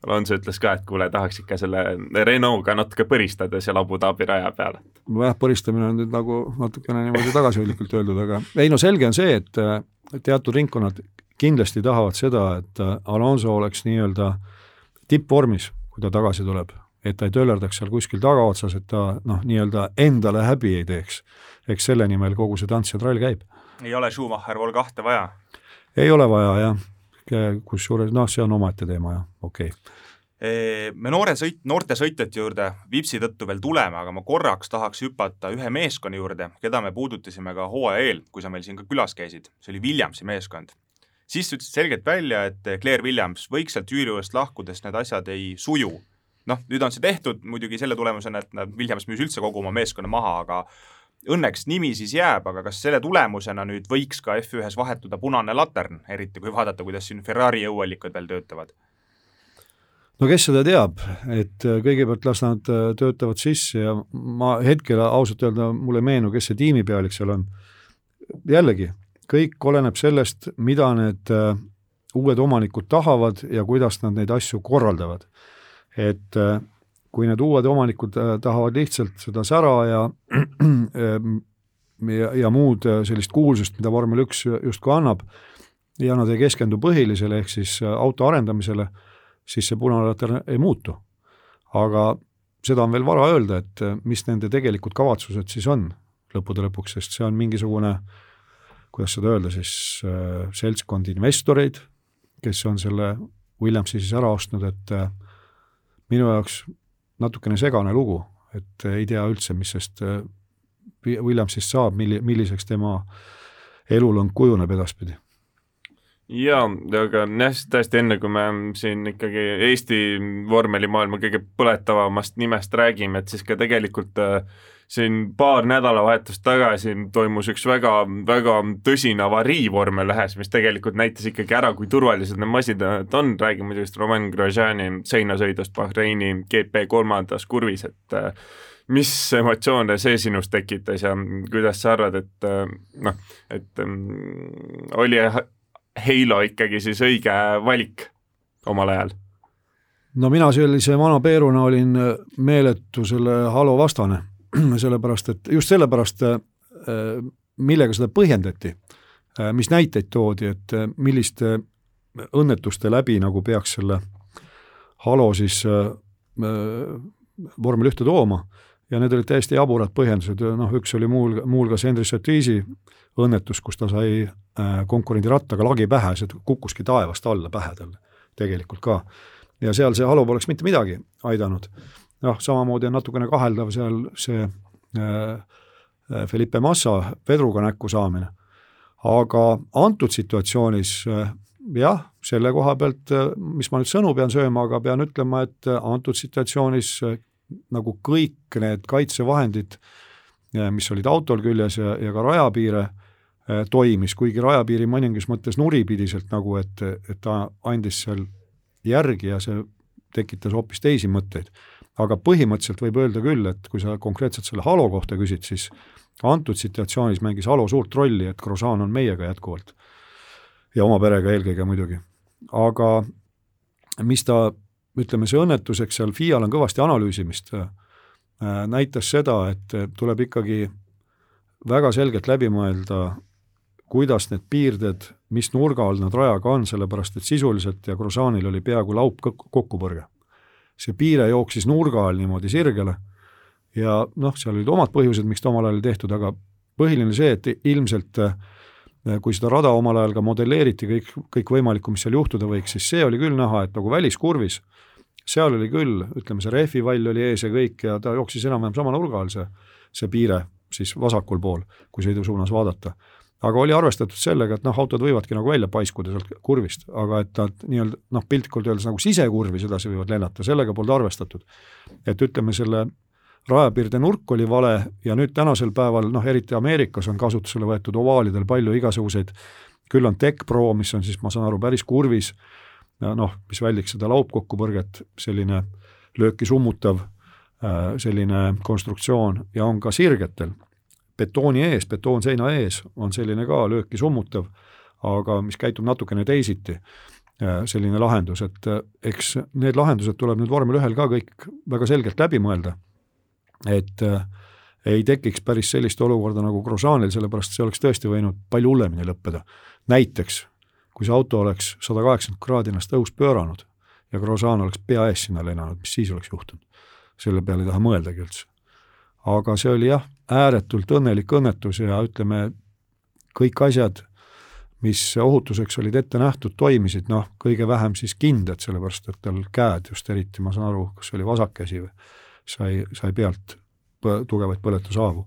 Alonso ütles ka, et kuule, tahaks ikka selle Renault'ga natuke põristada seal Abu Dhabi raja peal. nojah, põristamine on nüüd nagu natukene niimoodi tagasihoidlikult öeldud, aga ei no selge on see, et teatud ringkonnad kindlasti tahavad seda, et Alonso oleks nii-öelda tippvormis, kui ta tagasi tuleb, et ta ei töllerdaks seal kuskil tagaotsas, et ta noh, nii-öelda endale häbi ei teeks. eks selle nimel kogu see tants ja trall käib. ei ole Schumacher Vol kahte vaja? ei ole vaja jah kusjuures noh, see on omaette teema jah, okei okay. me noore sõit, noorte sõitjate juurde Vipsi tõttu veel tuleme, aga ma korraks tahaks hüpata ühe meeskonna juurde, keda me puudutasime ka hooaja eel, kui sa meil siin ka külas käisid, see oli Williamsi meeskond. Siis sa ütlesid selgelt välja, et Claire Williams võiks sealt jüüri juurest lahkudes need asjad ei suju. noh, nüüd on see tehtud muidugi selle tulemusena, et Williams müüs üldse kogu oma meeskonna maha, aga õnneks nimi siis jääb, aga kas selle tulemusena nüüd võiks ka F1-s vahetuda punane latern, eriti kui vaadata, kuidas siin Ferrari jõuallikad veel töötavad? no kes seda teab, et kõigepealt las nad äh, töötavad sisse ja ma hetkel ausalt öelda, mulle ei meenu, kes see tiimipealik seal on. jällegi, kõik oleneb sellest, mida need äh, uued omanikud tahavad ja kuidas nad neid asju korraldavad. et kui need uued omanikud äh, tahavad lihtsalt seda sära ja ja, ja muud äh, sellist kuulsust, mida vormel üks justkui annab, ja nad ei keskendu põhilisele, ehk siis äh, auto arendamisele, siis see punane latern ei muutu. aga seda on veel vara öelda, et mis nende tegelikud kavatsused siis on lõppude lõpuks, sest see on mingisugune, kuidas seda öelda siis, seltskond investoreid, kes on selle Williamsi siis ära ostnud, et minu jaoks natukene segane lugu, et ei tea üldse, mis äh, Williamsist saab, milli-, milliseks tema elulõng kujuneb edaspidi. jaa, aga jah, tõesti enne, kui me siin ikkagi Eesti vormelimaailma kõige põletavamast nimest räägime, et siis ka tegelikult äh, siin paar nädalavahetust tagasi toimus üks väga, väga tõsine avarii vormel-ühes, mis tegelikult näitas ikkagi ära, kui turvalised need masinad on, räägime muidugi Roman Grosjeani seinasõidust Bahreini GP kolmandas kurvis, et äh, mis emotsioone see sinus tekitas ja kuidas sa arvad, et äh, noh, et um, oli Halo ikkagi siis õige valik omal ajal? no mina sellise vana Peeruna olin meeletu selle Halo vastane sellepärast et just sellepärast, äh, millega seda põhjendati, äh, mis näiteid toodi, et äh, milliste õnnetuste läbi nagu peaks selle halo siis vormel ühte tooma. Ja need olid täiesti jaburad põhjendused, noh üks oli muul, muuhulgas Henry Sotiisi õnnetus, kus ta sai konkurendi rattaga lagi pähe, see kukkuski taevast alla pähe talle tegelikult ka. ja seal see halo poleks mitte midagi aidanud noh, samamoodi on natukene kaheldav seal see äh, Felipe Massa vedruga näkku saamine. aga antud situatsioonis äh, jah, selle koha pealt, äh, mis ma nüüd sõnu pean sööma, aga pean ütlema, et äh, antud situatsioonis äh, nagu kõik need kaitsevahendid, mis olid autol küljes ja, ja ka rajapiire, toimis, kuigi rajapiiri mõningas mõttes nuripidiselt nagu, et, et ta andis seal järgi ja see tekitas hoopis teisi mõtteid aga põhimõtteliselt võib öelda küll, et kui sa konkreetselt selle Halo kohta küsid, siis antud situatsioonis mängis Halo suurt rolli, et Grosjean on meiega jätkuvalt. ja oma perega eelkõige muidugi. aga mis ta, ütleme, see õnnetus, eks seal FIA-l on kõvasti analüüsimist, äh, näitas seda, et tuleb ikkagi väga selgelt läbi mõelda, kuidas need piirded, mis nurga all nad rajaga on, sellepärast et sisuliselt ja Grosjeanil oli peaaegu laup kokkupõrge see piire jooksis nurga all niimoodi sirgele ja noh, seal olid omad põhjused, miks ta omal ajal tehtud, aga põhiline see, et ilmselt äh, kui seda rada omal ajal ka modelleeriti, kõik, kõikvõimalikku, mis seal juhtuda võiks, siis see oli küll näha, et nagu väliskurvis, seal oli küll, ütleme, see rehvivall oli ees ja kõik ja ta jooksis enam-vähem sama nurga all, see, see piire siis vasakul pool, kui sõidu suunas vaadata aga oli arvestatud sellega, et noh, autod võivadki nagu välja paiskuda sealt kurvist, aga et nad nii-öelda noh, piltlikult öeldes nagu sisekurvis edasi võivad lennata, sellega polnud arvestatud. et ütleme, selle rajapiirde nurk oli vale ja nüüd tänasel päeval noh, eriti Ameerikas on kasutusele võetud ovaalidel palju igasuguseid, küll on Tech Pro, mis on siis, ma saan aru, päris kurvis, noh, mis väldiks seda laupkokkupõrget, selline lööki summutav äh, selline konstruktsioon ja on ka sirgetel betooni ees, betoonseina ees on selline ka lööki summutav, aga mis käitub natukene teisiti, äh, selline lahendus, et äh, eks need lahendused tuleb nüüd vormel ühel ka kõik väga selgelt läbi mõelda, et äh, ei tekiks päris sellist olukorda nagu Grosjeanil, sellepärast see oleks tõesti võinud palju hullemini lõppeda. näiteks, kui see auto oleks sada kaheksakümmend kraadi ennast õhus pööranud ja Grosjean oleks pea ees sinna lennanud, mis siis oleks juhtunud? selle peale ei taha mõeldagi üldse. aga see oli jah, ääretult õnnelik õnnetus ja ütleme, kõik asjad, mis ohutuseks olid ette nähtud, toimisid, noh, kõige vähem siis kindad, sellepärast et tal käed just eriti, ma saan aru, kas oli vasak käsi või, sai, sai pealt põ tugevaid põletushaavu.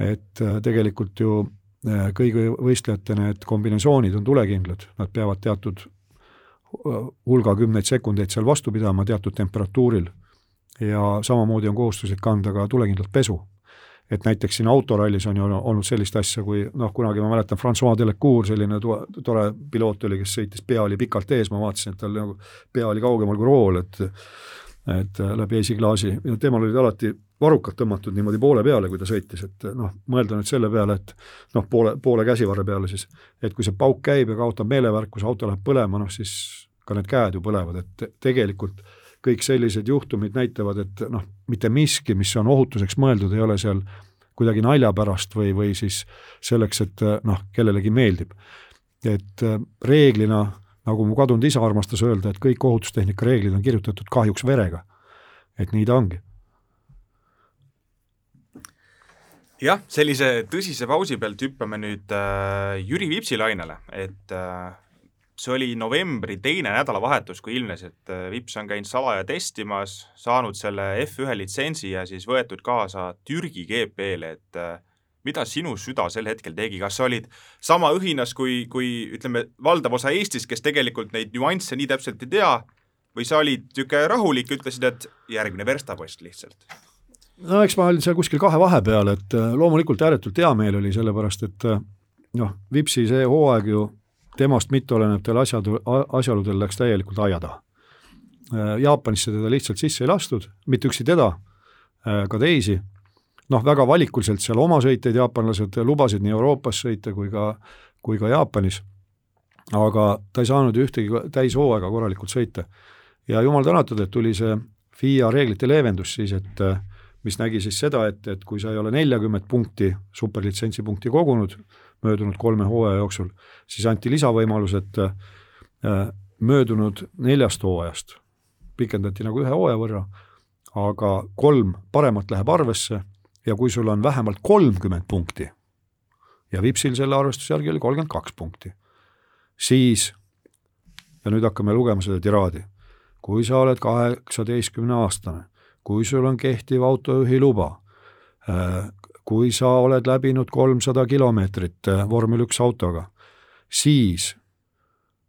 et äh, tegelikult ju äh, kõigi võistlejate need kombinesoonid on tulekindlad, nad peavad teatud äh, hulga kümneid sekundeid seal vastu pidama teatud temperatuuril ja samamoodi on kohustuslik kanda ka tulekindlat pesu et näiteks siin autorallis on ju olnud sellist asja, kui noh, kunagi ma mäletan, Francois Delecour, selline to tore piloot oli, kes sõitis, pea oli pikalt ees, ma vaatasin, et tal nagu pea oli kaugemal kui rool, et et läbi esiklaasi. Ja temal olid alati varrukad tõmmatud niimoodi poole peale, kui ta sõitis, et noh, mõelda nüüd selle peale, et noh, poole, poole käsivarre peale siis, et kui see pauk käib ja kaotab meelevärkuse, auto läheb põlema, noh siis ka need käed ju põlevad, et tegelikult äh, kõik sellised juhtumid näitavad, et noh, mitte miski, mis on ohutuseks mõeldud, ei ole seal kuidagi nalja pärast või, või siis selleks, et noh, kellelegi meeldib. et äh, reeglina, nagu mu kadunud isa armastas öelda, et kõik ohutustehnika reeglid on kirjutatud kahjuks verega. et nii ta ongi jah, sellise tõsise pausi pealt hüppame nüüd äh, Jüri Vipsi lainele, et äh, see oli novembri teine nädalavahetus, kui ilmnes, et äh, Vips on käinud salaja testimas, saanud selle F1 litsentsi ja siis võetud kaasa Türgi GP-le, et äh, mida sinu süda sel hetkel tegi, kas sa olid sama õhinas kui, kui ütleme, valdav osa Eestis, kes tegelikult neid nüansse nii täpselt ei tea, või sa olid niisugune rahulik, ütlesid, et järgmine verstapost lihtsalt? no eks ma olin seal kuskil kahe vahepeal, et äh, loomulikult ääretult hea meel oli, sellepärast et noh, Vipsi see hooaeg ju temast mitteolenevatel asjad, asjaoludel läks täielikult aia taha. Äh, Jaapanisse teda lihtsalt sisse ei lastud, mitte üksi teda, ka teisi, noh, väga valikuliselt seal oma sõiteid jaapanlased lubasid nii Euroopas sõita kui ka, kui ka Jaapanis, aga ta ei saanud ühtegi täishooaega korralikult sõita. Ja jumal tänatud, et tuli see FIA reeglite leevendus siis, et äh, mis nägi siis seda, et, et kui sa ei ole neljakümmet punkti, superlitsentsi punkti kogunud möödunud kolme hooaja jooksul, siis anti lisavõimalus, et äh, möödunud neljast hooajast pikendati nagu ühe hooaja võrra, aga kolm paremat läheb arvesse ja kui sul on vähemalt kolmkümmend punkti ja Vipsil selle arvestuse järgi oli kolmkümmend kaks punkti, siis ja nüüd hakkame lugema seda tiraadi kui sa oled kaheksateistkümne aastane, kui sul on kehtiv autojuhiluba, äh, kui sa oled läbinud kolmsada kilomeetrit äh, vormel üks autoga, siis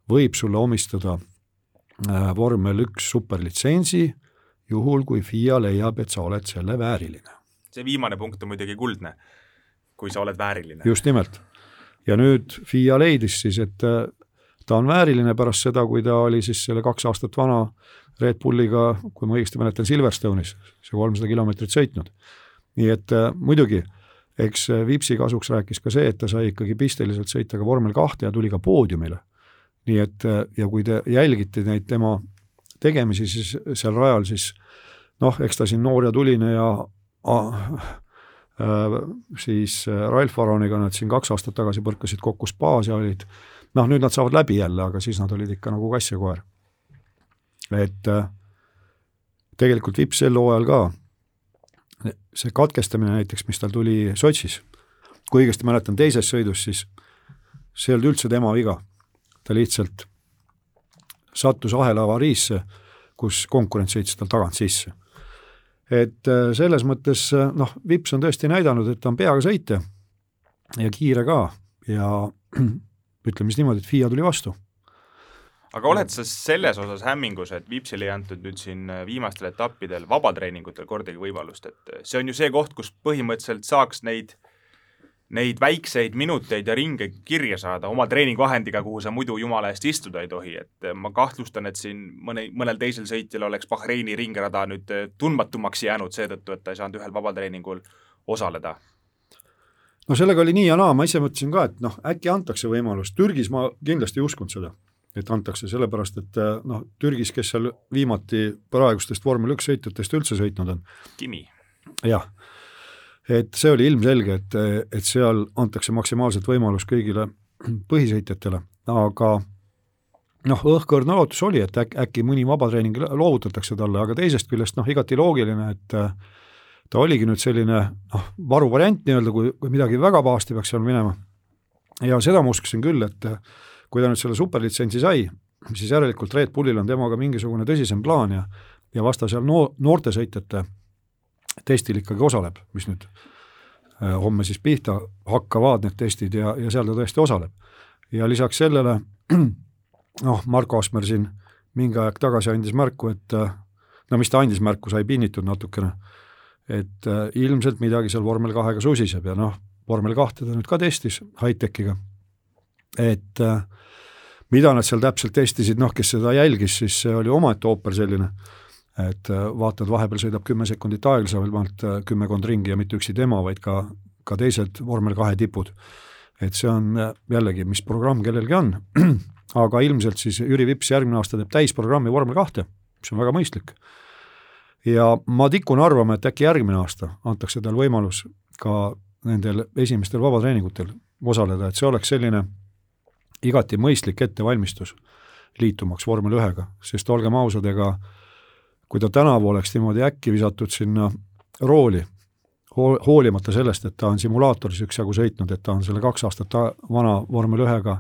võib sulle omistada äh, vormel üks superlitsentsi, juhul kui FIA leiab, et sa oled selle vääriline. see viimane punkt on muidugi kuldne, kui sa oled vääriline. just nimelt. ja nüüd FIA leidis siis, et ta on vääriline pärast seda, kui ta oli siis selle kaks aastat vana Red Bulliga, kui ma õigesti mäletan, Silverstone'is see kolmsada kilomeetrit sõitnud. Nii et äh, muidugi, eks äh, Vipsi kasuks rääkis ka see, et ta sai ikkagi pisteliselt sõita ka vormel kahte ja tuli ka poodiumile. nii et äh, ja kui te jälgite neid tema tegemisi siis seal rajal, siis noh, eks ta siin noor ja tuline ja ah, äh, siis Ralf Aroniga nad siin kaks aastat tagasi põrkasid kokku spaas ja olid noh, nüüd nad saavad läbi jälle, aga siis nad olid ikka nagu kass ja koer. et äh, tegelikult Vips sel hooajal ka, see katkestamine näiteks, mis tal tuli Sotšis, kui õigesti mäletan, teises sõidus, siis see ei olnud üldse tema viga. ta lihtsalt sattus ahela avariisse, kus konkurent sõitis tal tagant sisse. et äh, selles mõttes äh, noh, Vips on tõesti näidanud, et ta on peaga sõitja ja kiire ka ja ütleme siis niimoodi, et FIA tuli vastu. Aga oled sa selles osas hämmingus, et Vipsil ei antud nüüd siin äh, viimastel etappidel vabatreeningutel kordagi võimalust, et äh, see on ju see koht, kus põhimõtteliselt saaks neid neid väikseid minuteid ja ringe kirja saada oma treeningvahendiga, kuhu sa muidu jumala eest istuda ei tohi, et äh, ma kahtlustan, et siin mõne, mõnel teisel sõitjal oleks Bahreini ringrada nüüd tundmatumaks jäänud seetõttu, et ta ei saanud ühel vabatreeningul osaleda. No sellega oli nii ja naa, ma ise mõtlesin ka, et noh, äkki antakse võimalus, Türgis ma kindlasti ei uskunud seda, et antakse, sellepärast et eh, noh, Türgis, kes seal viimati praegustest vormel üks sõitjatest üldse sõitnud on. Kimi. jah, et see oli ilmselge, et, et seal antakse maksimaalselt võimalus kõigile põhisõitjatele, aga noh, õhkõrn lootus oli, et äkki, äkki mõni vabatreening loovutatakse talle, aga teisest küljest noh, igati loogiline, et ta oligi nüüd selline noh, varuvariant nii-öelda, kui, kui midagi väga pahasti peaks seal minema. ja seda ma uskusin küll, et kui ta nüüd selle superlitsentsi sai, siis järelikult Red Bullil on temaga mingisugune tõsisem plaan ja ja vasta seal noor, noortesõitjate testil ikkagi osaleb, mis nüüd äh, homme siis pihta hakkavad need testid ja, ja seal ta tõesti osaleb. ja lisaks sellele noh, Marko Asmer siin mingi aeg tagasi andis märku, et äh, no mis ta andis märku, sai pinnitud natukene et äh, ilmselt midagi seal vormel kahega susiseb ja noh, vormel kahte ta nüüd ka testis high-techiga, et äh, mida nad seal täpselt testisid, noh, kes seda jälgis, siis see oli omaette ooper selline, et äh, vaatad, vahepeal sõidab kümme sekundit aeglasemalt äh, kümmekond ringi ja mitte üksi tema, vaid ka, ka teised vormel kahe tipud. et see on jällegi, mis programm kellelgi on, aga ilmselt siis Jüri Vips järgmine aasta teeb täisprogrammi vormel kahte, mis on väga mõistlik. Ja ma tikun arvama, et äkki järgmine aasta antakse tal võimalus ka nendel esimestel vabatreeningutel osaleda, et see oleks selline igati mõistlik ettevalmistus liitumaks vormel ühega, sest olgem ausad, ega kui ta tänavu oleks niimoodi äkki visatud sinna rooli, hoolimata sellest, et ta on simulaatoris üksjagu sõitnud, et ta on selle kaks aastat vana vormel ühega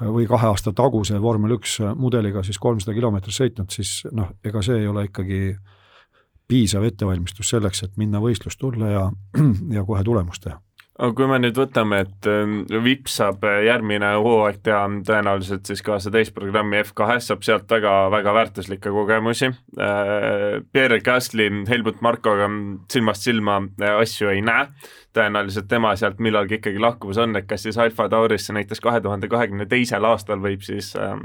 või kahe aasta taguse vormel üks mudeliga siis kolmsada kilomeetrit sõitnud, siis noh, ega see ei ole ikkagi piisav ettevalmistus selleks, et minna võistlust tulla ja, ja kohe tulemust teha. Kui me nüüd võtame, et äh, Vips saab äh, järgmine hooaeg teha tõenäoliselt siis kaasa täisprogrammi F2-s, saab sealt väga, väga väärtuslikke kogemusi. Äh, Pierre Gasly Helmut Markoga silmast silma asju ei näe, tõenäoliselt tema sealt millalgi ikkagi lahkumas on, et kas siis Alfa Taurisse näiteks kahe tuhande kahekümne teisel aastal võib siis äh,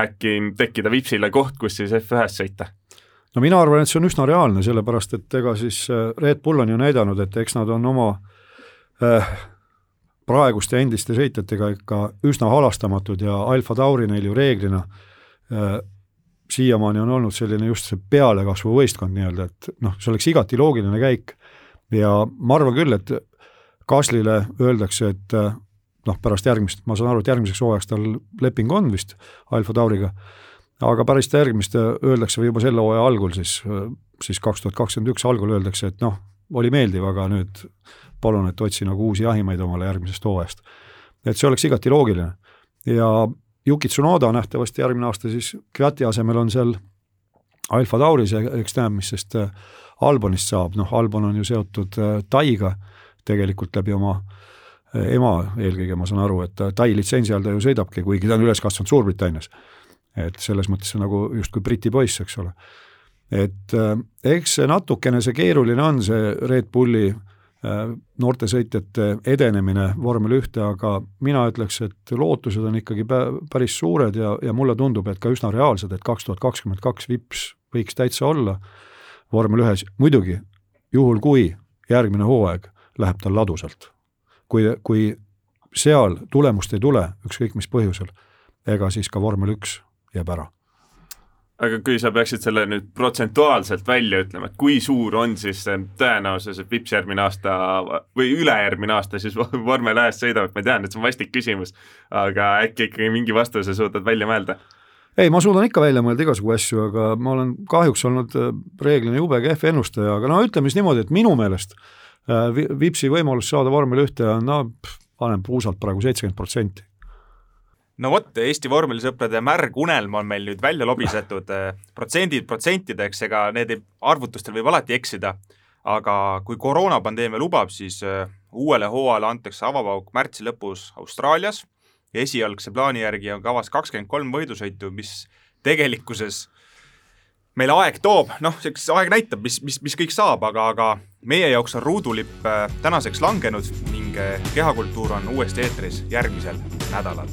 äkki tekkida Vipsile koht, kus siis F1-s sõita no mina arvan, et see on üsna reaalne, sellepärast et ega siis Red Bull on ju näidanud, et eks nad on oma äh, äh, praeguste endiste sõitjatega ikka üsna halastamatud ja Alfa Tauri neil ju reeglina äh, siiamaani on olnud selline just see pealekasvu võistkond nii-öelda, et noh, see oleks igati loogiline käik. Ja ma arvan küll, et Kaslile öeldakse, et äh, noh, pärast järgmist, ma saan aru, et järgmiseks hooajaks tal leping on vist Alfa Tauriga, aga pärast järgmist öeldakse või juba selle hooaja algul siis, siis kaks tuhat kakskümmend üks algul öeldakse, et noh, oli meeldiv, aga nüüd palun, et otsi nagu uusi jahimaid omale järgmisest hooajast. et see oleks igati loogiline. ja Yuki Tsunoda nähtavasti järgmine aasta siis Kviati asemel on seal Alfa Tauris, eks näeb, mis sest äh, Albonist saab, noh, Albon on ju seotud äh, Taiga tegelikult läbi oma äh, ema eelkõige, ma saan aru, et Tai litsentsi all ta ju sõidabki, kuigi ta on üles kasvanud Suurbritannias. et selles mõttes nagu justkui Briti poiss, eks ole. et eks see natukene see keeruline on, see Red Bulli Äh, noorte sõitjate edenemine vormel ühte, aga mina ütleks, et lootused on ikkagi päris suured ja, ja mulle tundub, et ka üsna reaalsed, et kaks tuhat kakskümmend kaks vips võiks täitsa olla vormel ühes, muidugi juhul, kui järgmine hooaeg läheb tal ladusalt. kui, kui seal tulemust ei tule, ükskõik mis põhjusel, ega siis ka vormel üks jääb ära aga kui sa peaksid selle nüüd protsentuaalselt välja ütlema, et kui suur on siis tõenäosus, et Vips järgmine aasta või ülejärgmine aasta siis vormel ühes sõidab, ma tean, et see on vastik küsimus, aga äkki ikkagi mingi vastuse suudad välja mõelda? ei, ma suudan ikka välja mõelda igasugu asju, aga ma olen kahjuks olnud äh, reeglina jube kehv ennustaja, aga no ütleme siis niimoodi, et minu meelest äh, Vipsi võimalus saada vormel ühte on no panen puusalt praegu seitsekümmend protsenti no vot, Eesti vormelisõprade märg unelm on meil nüüd välja lobisetud, protsendid protsentideks, ega need arvutustel võib alati eksida, aga kui koroonapandeemia lubab, siis äh, uuele hooajale antakse avapauk märtsi lõpus Austraalias. Esialgse plaani järgi on kavas kakskümmend kolm võidusõitu, mis tegelikkuses meile aeg toob, noh, eks aeg näitab, mis, mis, mis kõik saab, aga, aga meie jaoks on ruudulipp äh, tänaseks langenud ning kehakultuur on uuesti eetris järgmisel nädalal